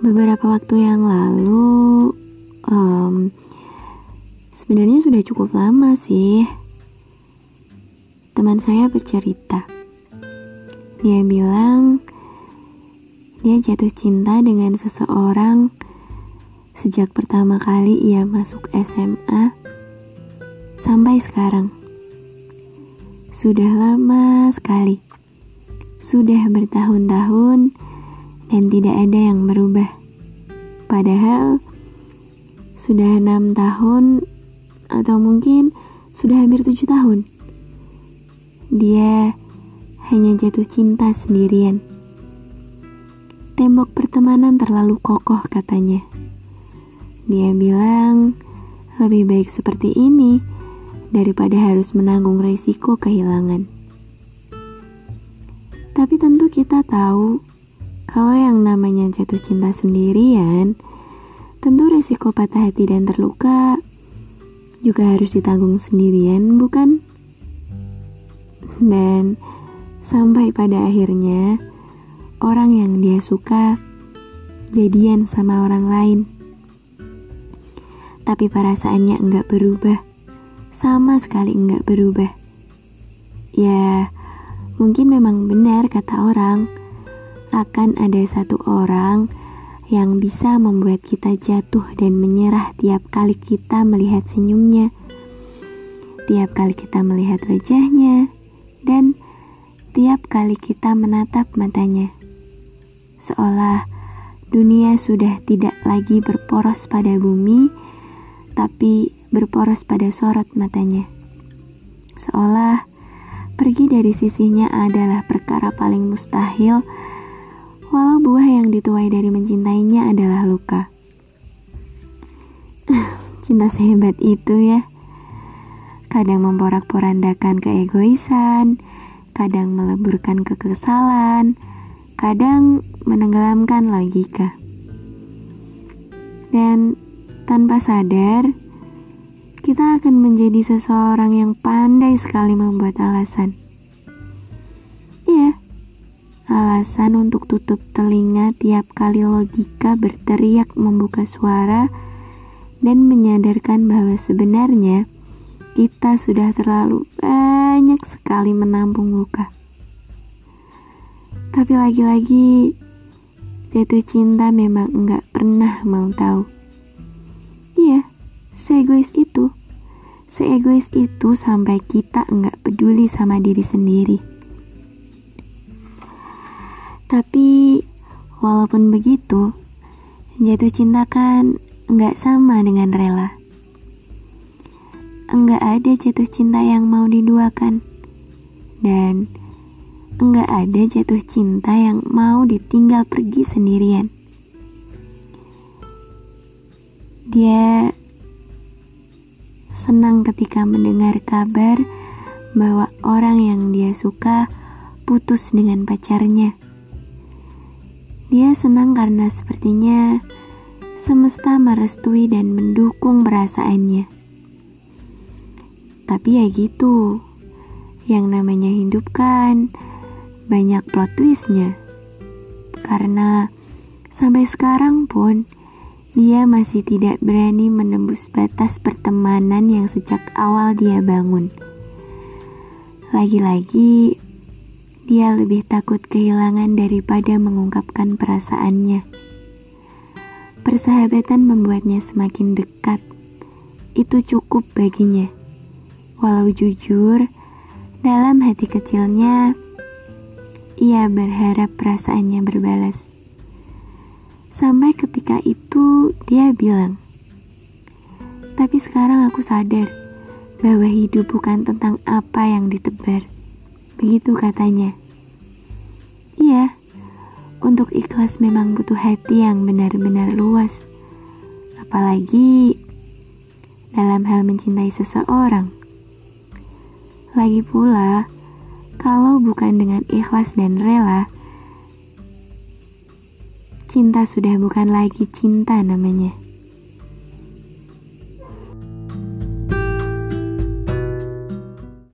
beberapa waktu yang lalu, um, sebenarnya sudah cukup lama sih. Teman saya bercerita, dia bilang dia jatuh cinta dengan seseorang sejak pertama kali ia masuk SMA sampai sekarang. Sudah lama sekali, sudah bertahun-tahun dan tidak ada yang berubah. Padahal sudah enam tahun atau mungkin sudah hampir tujuh tahun. Dia hanya jatuh cinta sendirian. Tembok pertemanan terlalu kokoh katanya. Dia bilang lebih baik seperti ini daripada harus menanggung resiko kehilangan. Tapi tentu kita tahu kalau yang namanya jatuh cinta sendirian, tentu resiko patah hati dan terluka juga harus ditanggung sendirian, bukan? Dan sampai pada akhirnya, orang yang dia suka jadian sama orang lain. Tapi perasaannya enggak berubah, sama sekali enggak berubah. Ya, mungkin memang benar kata orang akan ada satu orang yang bisa membuat kita jatuh dan menyerah tiap kali kita melihat senyumnya, tiap kali kita melihat wajahnya, dan tiap kali kita menatap matanya. Seolah dunia sudah tidak lagi berporos pada bumi, tapi berporos pada sorot matanya. Seolah pergi dari sisinya adalah perkara paling mustahil buah yang dituai dari mencintainya adalah luka. Cinta sehebat itu ya. Kadang memporak-porandakan keegoisan, kadang meleburkan kekesalan, kadang menenggelamkan logika. Dan tanpa sadar, kita akan menjadi seseorang yang pandai sekali membuat alasan alasan untuk tutup telinga tiap kali logika berteriak membuka suara dan menyadarkan bahwa sebenarnya kita sudah terlalu banyak sekali menampung luka. Tapi lagi-lagi jatuh cinta memang enggak pernah mau tahu. Iya, seegois itu. Seegois itu sampai kita enggak peduli sama diri sendiri. Walaupun begitu, jatuh cinta kan nggak sama dengan rela. Enggak ada jatuh cinta yang mau diduakan. Dan enggak ada jatuh cinta yang mau ditinggal pergi sendirian. Dia senang ketika mendengar kabar bahwa orang yang dia suka putus dengan pacarnya. Dia senang karena sepertinya semesta merestui dan mendukung perasaannya. Tapi ya gitu, yang namanya hidup kan banyak plot twistnya. Karena sampai sekarang pun dia masih tidak berani menembus batas pertemanan yang sejak awal dia bangun. Lagi-lagi dia lebih takut kehilangan daripada mengungkapkan perasaannya. Persahabatan membuatnya semakin dekat. Itu cukup baginya. Walau jujur, dalam hati kecilnya, ia berharap perasaannya berbalas. Sampai ketika itu dia bilang, "Tapi sekarang aku sadar bahwa hidup bukan tentang apa yang ditebar." Begitu katanya. Iya, untuk ikhlas memang butuh hati yang benar-benar luas. Apalagi dalam hal mencintai seseorang. Lagi pula, kalau bukan dengan ikhlas dan rela, cinta sudah bukan lagi cinta namanya.